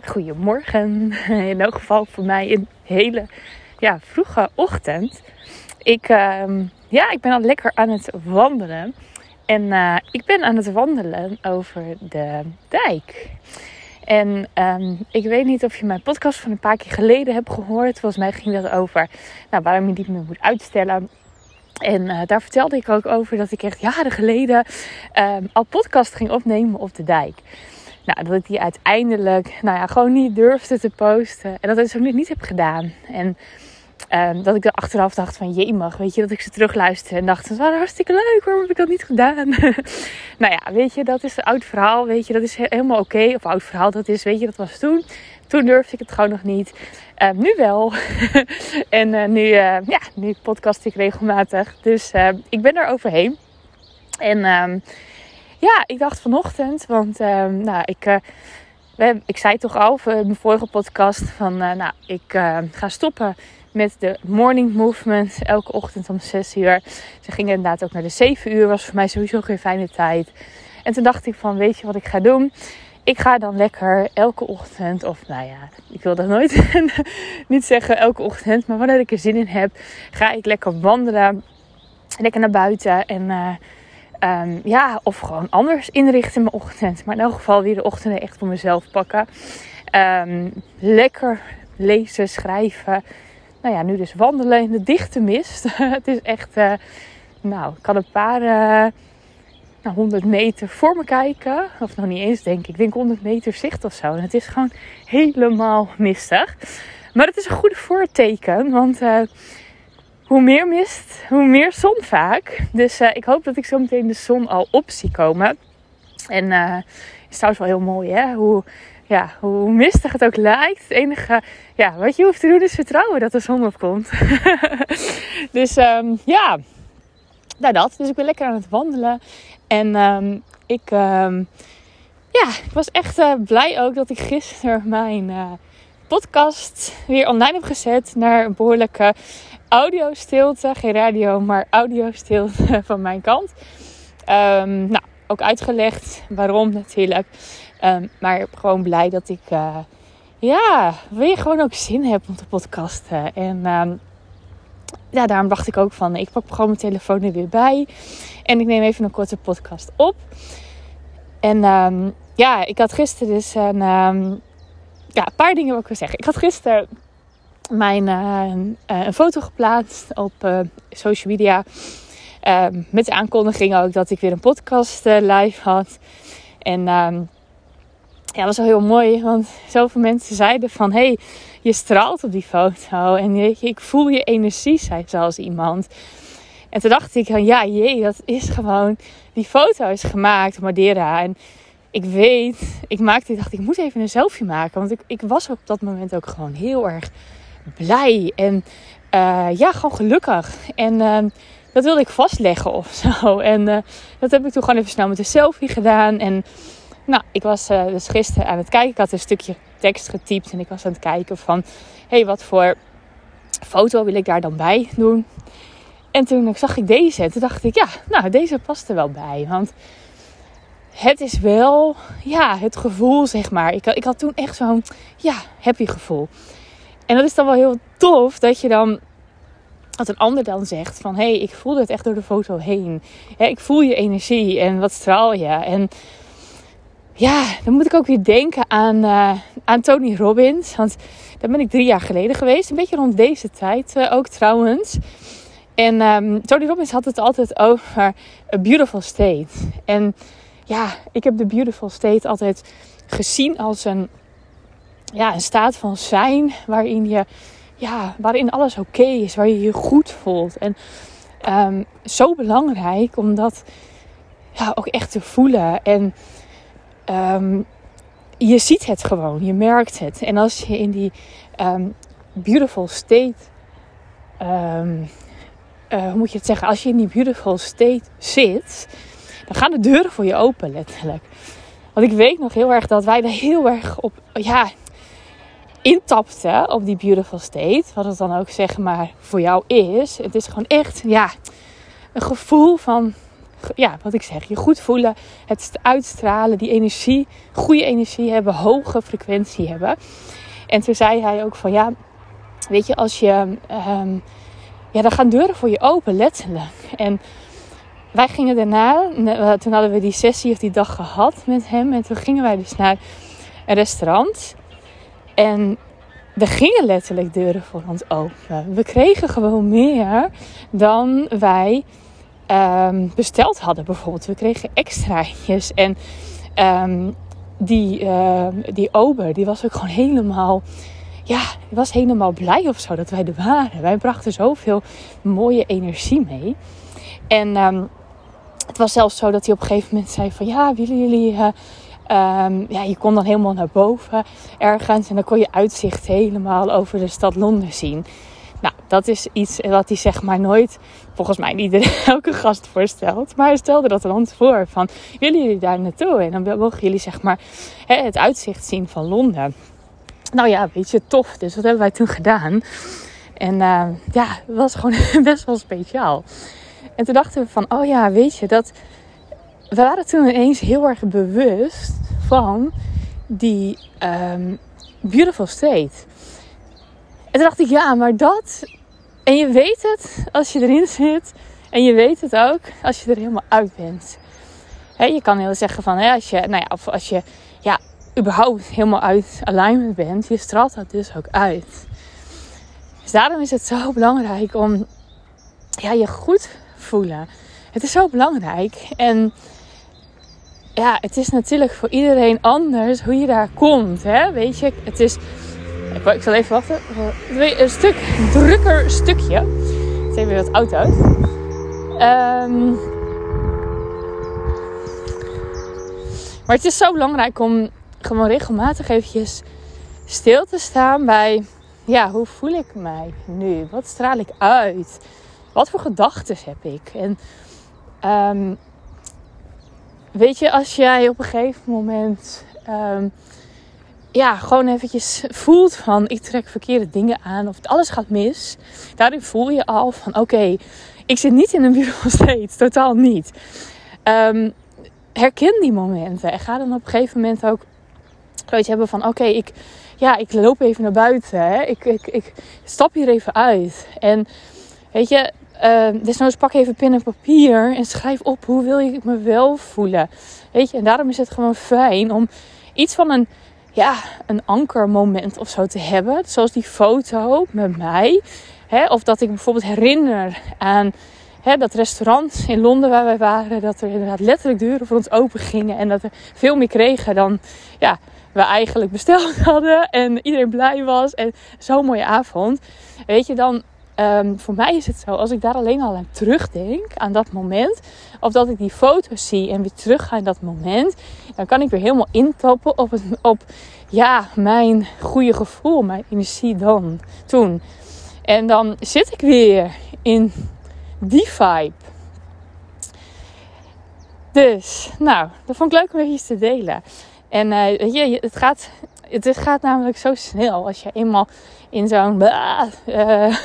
Goedemorgen. In elk geval voor mij een hele ja, vroege ochtend. Ik, ehm, ja, ik ben al lekker aan het wandelen. En eh, ik ben aan het wandelen over de dijk. En ehm, ik weet niet of je mijn podcast van een paar keer geleden hebt gehoord. Volgens mij ging dat over nou, waarom je niet meer moet uitstellen. En uh, daar vertelde ik ook over dat ik echt jaren geleden um, al podcast ging opnemen op de dijk. Nou, dat ik die uiteindelijk nou ja, gewoon niet durfde te posten. En dat ik het ook niet heb gedaan. En um, dat ik er achteraf dacht van, je mag, weet je, dat ik ze terugluisterde en dacht, dat was hartstikke leuk, waarom heb ik dat niet gedaan? nou ja, weet je, dat is een oud verhaal, weet je, dat is helemaal oké. Of oud verhaal, dat is, weet je, dat was toen. Toen durfde ik het gewoon nog niet. Uh, nu wel. en uh, nu, uh, ja, nu podcast ik regelmatig. Dus ik ben er overheen. En ja, ik dacht vanochtend, want nou, ik, we, ik zei toch al in mijn vorige podcast van, nou, ik ga stoppen met de morning movement elke ochtend om 6 uur. Ze gingen inderdaad ook naar de 7 uur, was voor mij sowieso geen fijne tijd. En toen dacht ik van, weet je wat ik ga doen? Ik ga dan lekker elke ochtend, of nou ja, ik wil dat nooit niet zeggen elke ochtend, maar wanneer ik er zin in heb, ga ik lekker wandelen, lekker naar buiten en um, ja, of gewoon anders inrichten mijn ochtend. Maar in elk geval weer de ochtenden echt voor mezelf pakken. Um, lekker lezen, schrijven. Nou ja, nu dus wandelen in de dichte mist. het is echt, uh, nou, ik kan een paar... Uh, nou, 100 meter voor me kijken. Of nog niet eens, denk ik. Ik denk 100 meter zicht of zo. En het is gewoon helemaal mistig. Maar het is een goede voorteken. Want uh, hoe meer mist, hoe meer zon vaak. Dus uh, ik hoop dat ik zo meteen de zon al op zie komen. En uh, is trouwens wel heel mooi, hè? Hoe, ja, hoe mistig het ook lijkt. Het enige ja, wat je hoeft te doen is vertrouwen dat de zon opkomt. dus um, ja, nou dat. Dus ik ben lekker aan het wandelen. En um, ik, um, ja, ik was echt uh, blij ook dat ik gisteren mijn podcast weer online heb gezet. Naar een behoorlijke audio-stilte. Geen radio, maar audio-stilte van mijn kant. Um, nou, ook uitgelegd waarom natuurlijk. maar gewoon blij dat ik, uh, ja, weer gewoon ook zin heb om te podcasten. En ja, daarom dacht ik ook van, ik pak gewoon mijn telefoon er weer bij. En ik neem even een korte podcast op. En um, ja, ik had gisteren dus een, um, ja, een paar dingen wat ik wil zeggen. Ik had gisteren mijn, uh, uh, een foto geplaatst op uh, social media. Um, met de aankondiging ook dat ik weer een podcast live had. En ja, dat was wel heel mooi. Want zoveel mensen zeiden van... Hey, je straalt op die foto. En je, ik voel je energie, zei zelfs iemand. En toen dacht ik van... Ja, jee, dat is gewoon... Die foto is gemaakt Madeira. En ik weet... Ik maakte... Ik dacht, ik moet even een selfie maken. Want ik, ik was op dat moment ook gewoon heel erg blij. En uh, ja, gewoon gelukkig. En... Uh, dat wilde ik vastleggen of zo. En uh, dat heb ik toen gewoon even snel met een selfie gedaan. En nou, ik was uh, dus gisteren aan het kijken. Ik had een stukje tekst getypt en ik was aan het kijken van... Hé, hey, wat voor foto wil ik daar dan bij doen? En toen zag ik deze. En toen dacht ik, ja, nou, deze past er wel bij. Want het is wel, ja, het gevoel, zeg maar. Ik, ik had toen echt zo'n, ja, happy gevoel. En dat is dan wel heel tof dat je dan dat een ander dan zegt van... hé, hey, ik voelde het echt door de foto heen. ik voel je energie en wat straal je. En ja, dan moet ik ook weer denken aan, uh, aan Tony Robbins. Want daar ben ik drie jaar geleden geweest. Een beetje rond deze tijd uh, ook trouwens. En um, Tony Robbins had het altijd over a beautiful state. En ja, ik heb de beautiful state altijd gezien als een, ja, een staat van zijn. Waarin, je, ja, waarin alles oké is. Waar je je goed voelt. En um, zo belangrijk om dat ja, ook echt te voelen. En um, je ziet het gewoon, je merkt het. En als je in die um, beautiful state, uh, hoe moet je het zeggen? Als je in die beautiful state zit, dan gaan de deuren voor je open, letterlijk. Want ik weet nog heel erg dat wij er heel erg op, ja, intapten op die beautiful state. Wat het dan ook zeg maar voor jou is. Het is gewoon echt, ja, een gevoel van ja, wat ik zeg, je goed voelen, het uitstralen, die energie, goede energie hebben, hoge frequentie hebben. En toen zei hij ook van ja, weet je, als je, um, ja, dan gaan deuren voor je open, letterlijk. En wij gingen daarna, toen hadden we die sessie of die dag gehad met hem. En toen gingen wij dus naar een restaurant. En er gingen letterlijk deuren voor ons open. We kregen gewoon meer dan wij um, besteld hadden, bijvoorbeeld. We kregen extraatjes. En um, die, uh, die ober, die was ook gewoon helemaal ja, was helemaal blij of zo dat wij er waren. Wij brachten zoveel mooie energie mee. En um, het was zelfs zo dat hij op een gegeven moment zei van ja, willen jullie... Uh, um, ja, je kon dan helemaal naar boven ergens en dan kon je uitzicht helemaal over de stad Londen zien. Nou, dat is iets wat hij zeg maar nooit, volgens mij niet elke gast voorstelt. Maar hij stelde dat dan voor van, willen jullie daar naartoe? En dan mogen jullie zeg maar het uitzicht zien van Londen. Nou ja, weet je, tof. Dus wat hebben wij toen gedaan? En uh, ja, het was gewoon best wel speciaal. En toen dachten we van, oh ja, weet je, dat... We waren toen ineens heel erg bewust van die um, Beautiful State. En toen dacht ik, ja, maar dat... En je weet het als je erin zit. En je weet het ook als je er helemaal uit bent. Je kan heel zeggen van, hè, als je, nou ja, of als je ja, überhaupt helemaal uit alignment bent, je straalt dat dus ook uit. Dus daarom is het zo belangrijk om ja, je goed Het is zo belangrijk. En ja, het is natuurlijk voor iedereen anders hoe je daar komt. Hè? Weet je, het is. Ik, zal even wachten. Een stuk drukker stukje. Het zijn weer wat auto's. Um, maar het is zo belangrijk om gewoon regelmatig eventjes stil te staan bij, ja, hoe voel ik mij nu? Wat straal ik uit? Wat voor gedachten heb ik? En um, weet je, als jij op een gegeven moment, um, ja, gewoon eventjes voelt van, ik trek verkeerde dingen aan of alles gaat mis. Daarin voel je al van, oké, ik zit niet in een beautiful state, totaal niet. Um, herken die momenten en ga dan op een gegeven moment ook zoiets hebben van: oké, ik, ja, ik loop even naar buiten. Hè? Ik, ik, ik stap hier even uit. En weet je, uh, desnoods pak even pen en papier en schrijf op hoe wil ik me wel voelen. Weet je, en daarom is het gewoon fijn om iets van een, ja, een ankermoment of zo te hebben. Zoals die foto met mij. Hè? Of dat ik bijvoorbeeld herinner aan hè, dat restaurant in Londen waar wij waren. Dat er inderdaad letterlijk deuren voor ons open gingen. En dat we veel meer kregen dan ja, we eigenlijk besteld hadden. En iedereen blij was. En zo'n mooie avond. Weet je, dan um, voor mij is het zo, als ik daar alleen al aan terugdenk, aan dat moment, of dat ik die foto's zie en weer terug ga in dat moment, dan kan ik weer helemaal intappen op, op ja, mijn goede gevoel, mijn energie dan, toen. En dan zit ik weer in die vibe. Dus, nou, dat vond ik leuk om even te delen. En uh, het gaat, het gaat namelijk zo snel als je eenmaal in zo'n uh, uh,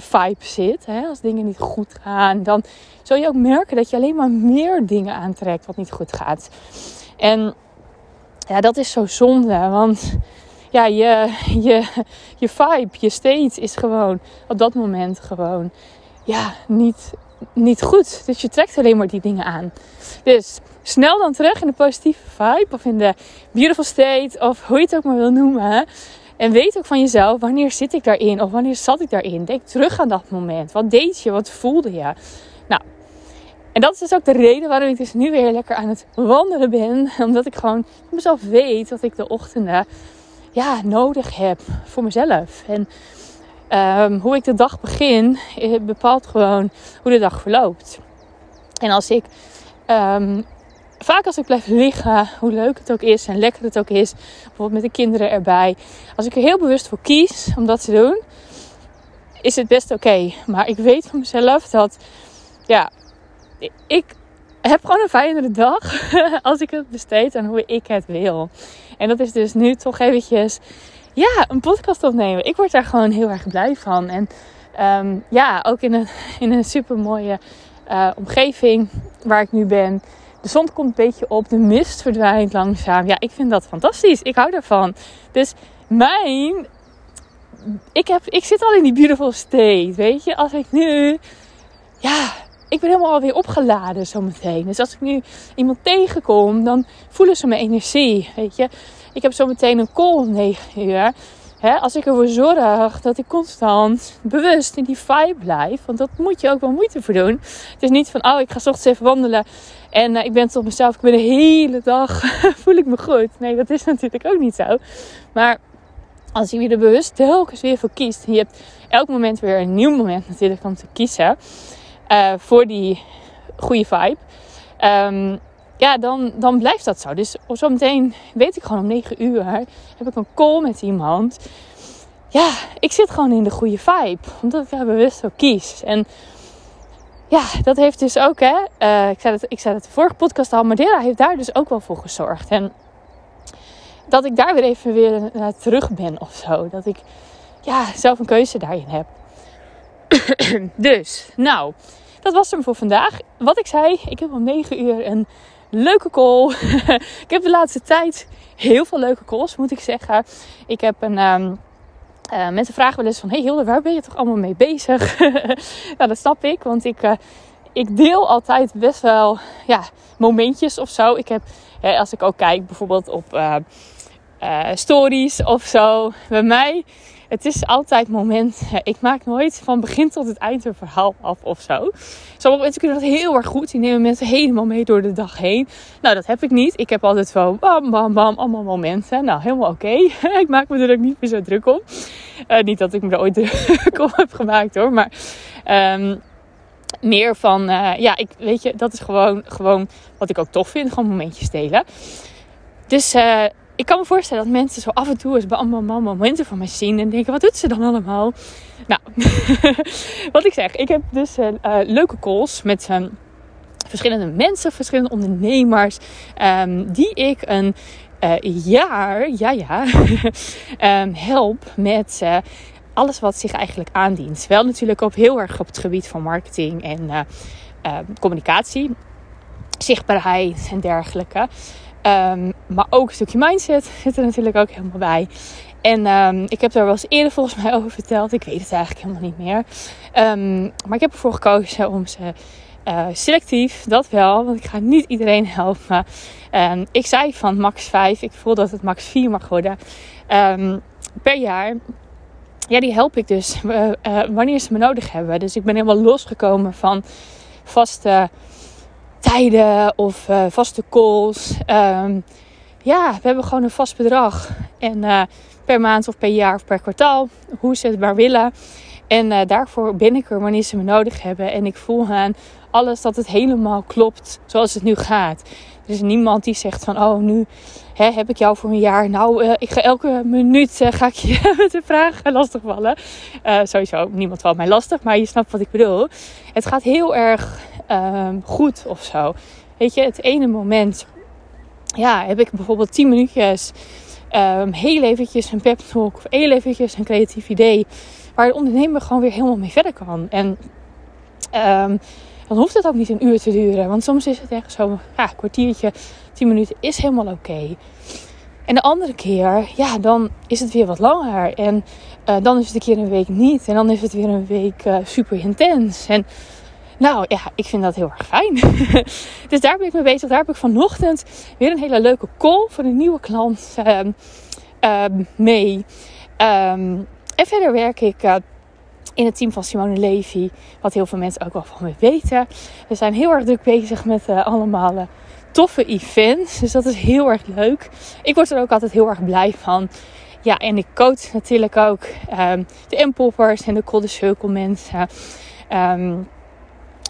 vibe zit. Hè? Als dingen niet goed gaan, dan zul je ook merken dat je alleen maar meer dingen aantrekt wat niet goed gaat. En ja, dat is zo zonde, want ja, je, je, je vibe, je state is gewoon op dat moment gewoon ja, niet, niet goed. Dus je trekt alleen maar die dingen aan. Dus snel dan terug in de positieve vibe of in de beautiful state of hoe je het ook maar wil noemen. En weet ook van jezelf, wanneer zit ik daarin of wanneer zat ik daarin? Denk terug aan dat moment. Wat deed je? Wat voelde je? Nou, en dat is dus ook de reden waarom ik dus nu weer lekker aan het wandelen ben. Omdat ik gewoon mezelf weet dat ik de ochtenden ja, nodig heb voor mezelf. En um, hoe ik de dag begin eh, bepaalt gewoon hoe de dag verloopt. En als ik um, vaak als ik blijf liggen, hoe leuk het ook is en lekker het ook is, bijvoorbeeld met de kinderen erbij, als ik er heel bewust voor kies om dat te doen, is het best oké. Maar ik weet van mezelf dat, ja, ik heb gewoon een fijnere dag als ik het besteed aan hoe ik het wil. En dat is dus nu toch eventjes, ja, een podcast opnemen. Ik word daar gewoon heel erg blij van. En um, ja, ook in een, in een super mooie eh, omgeving waar ik nu ben. De zon komt een beetje op, de mist verdwijnt langzaam. Ja, ik vind dat fantastisch. Ik hou daarvan. Dus mijn. Ik, heb, ik zit al in die beautiful state. Weet je, als ik nu. Ja, ik ben helemaal alweer opgeladen zometeen. Dus als ik nu iemand tegenkom, dan voelen ze mijn energie. Weet je, ik heb zometeen een call om 9 uur. Als ik ervoor zorg dat ik constant bewust in die vibe blijf. Want dat moet je ook wel moeite voor doen. Het is niet van, oh, ik ga s ochtends even wandelen. En uh, ik ben tot mezelf. Ik ben de hele dag. voel ik me goed. Nee, dat is natuurlijk ook niet zo. Maar als je er bewust telkens weer voor kiest. En je hebt elk moment weer een nieuw moment natuurlijk om te kiezen. Uh, voor die goede vibe. Um, ja, dan, dan blijft dat zo. Dus zometeen weet ik gewoon om 9 uur heb ik een call met iemand. Ja, ik zit gewoon in de goede vibe. Omdat ik daar bewust voor kies. En ja, dat heeft dus ook, hè. Uh, ik, zei het, ik zei het de vorige podcast al. Madeira heeft daar dus ook wel voor gezorgd. En dat ik daar weer even weer naar terug ben of zo. Dat ik ja, zelf een keuze daarin heb. dus, nou, dat was hem voor vandaag. Wat ik zei, ik heb om 9 uur een leuke call. ik heb de laatste tijd heel veel leuke calls, moet ik zeggen. Ik heb een. Um, uh, mensen vragen wel eens van: Hey Hilde, waar ben je toch allemaal mee bezig? ja, dat snap ik, want ik, uh, ik deel altijd best wel ja, momentjes of zo. Ik heb, als ik ook kijk bijvoorbeeld op uh, stories of zo, bij mij het is altijd moment. Ik maak nooit van begin tot het eind een verhaal af of zo. Sommige mensen kunnen dat heel erg goed. Die nemen mensen helemaal mee door de dag heen. Nou, dat heb ik niet. Ik heb altijd zo bam, bam, bam, allemaal momenten. Nou, helemaal oké. ik maak me er ook niet meer zo druk om. Uh, niet dat ik me er ooit druk om heb gemaakt hoor. Maar um, meer van, uh, ja, ik, weet je, dat is gewoon, gewoon wat ik ook tof vind. Gewoon momentjes delen. Dus uh, ik kan me voorstellen dat mensen zo af en toe eens bij allemaal momenten van mij zien en denken: wat doet ze dan allemaal? Nou, wat ik zeg, ik heb dus uh, leuke calls met uh, verschillende mensen, verschillende ondernemers, um, die ik een uh, jaar, ja ja, um, help met alles wat zich eigenlijk aandient. Wel natuurlijk op heel erg op het gebied van marketing en communicatie, zichtbaarheid en dergelijke. Um, maar ook een stukje mindset zit er natuurlijk ook helemaal bij. En um, ik heb daar wel eens eerder volgens mij over verteld. Ik weet het eigenlijk helemaal niet meer. Um, maar ik heb ervoor gekozen om ze uh, selectief, dat wel. Want ik ga niet iedereen helpen. ik zei van max 5. Ik voel dat het max 4 mag worden. per jaar. Ja, die help ik dus uh, uh, wanneer ze me nodig hebben. Dus ik ben helemaal losgekomen van vaste tijden of uh, vaste calls. Um, ja, we hebben gewoon een vast bedrag. En uh, per maand of per jaar of per kwartaal, hoe ze het maar willen. En uh, daarvoor ben ik er wanneer ze me nodig hebben. En ik voel aan alles dat het helemaal klopt zoals het nu gaat. Er is niemand die zegt van, oh nu hè, heb ik jou voor een jaar. Nou, ik ga elke minuut ga ik je met vragen lastigvallen. sowieso, niemand valt mij lastig, maar je snapt wat ik bedoel. Het gaat heel erg um, goed of zo. Weet je, het ene moment ja, heb ik bijvoorbeeld 10 minuutjes um, heel eventjes een pep talk of heel eventjes een creatief idee waar de ondernemer gewoon weer helemaal mee verder kan. En um, dan hoeft het ook niet een uur te duren, want soms is het echt zo, ja, kwartiertje, 10 minuten is helemaal oké. En de andere keer, ja, dan is het weer wat langer. En uh, dan is het een keer een week niet. En dan is het weer een week uh, super intens. En nou ja, ik vind dat heel erg fijn. dus daar ben ik mee bezig. Daar heb ik vanochtend weer een hele leuke call voor een nieuwe klant um, um, mee. Um, en verder werk ik uh, in het team van Simone Levy. Wat heel veel mensen ook wel van me weten. We zijn heel erg druk bezig met uh, allemaal uh, toffe events. Dus dat is heel erg leuk. Ik word er ook altijd heel erg blij van. Ja, en ik coach natuurlijk ook de M-poppers en de Cold Circle mensen. Um,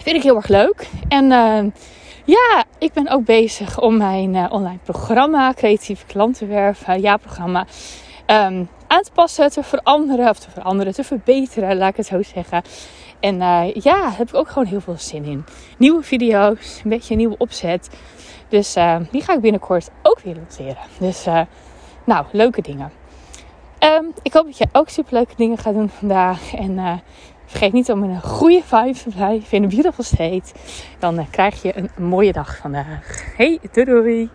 Vind ik heel erg leuk. En uh, ja, ik ben ook bezig om mijn uh, online programma, Creatieve Klantenwerven, ja-programma, um, aan te passen, te veranderen, of te veranderen, te verbeteren, laat ik het zo zeggen. En uh, ja, daar heb ik ook gewoon heel veel zin in. Nieuwe video's, een beetje een nieuwe opzet. Dus die ga ik binnenkort ook weer lanceren. Dus nou, leuke dingen. Um, ik hoop dat jij ook super leuke dingen gaat doen vandaag. En Vergeet niet om in een goede vibe te blijven in een beautiful state. Dan krijg je een mooie dag vandaag. Hey, doei doei!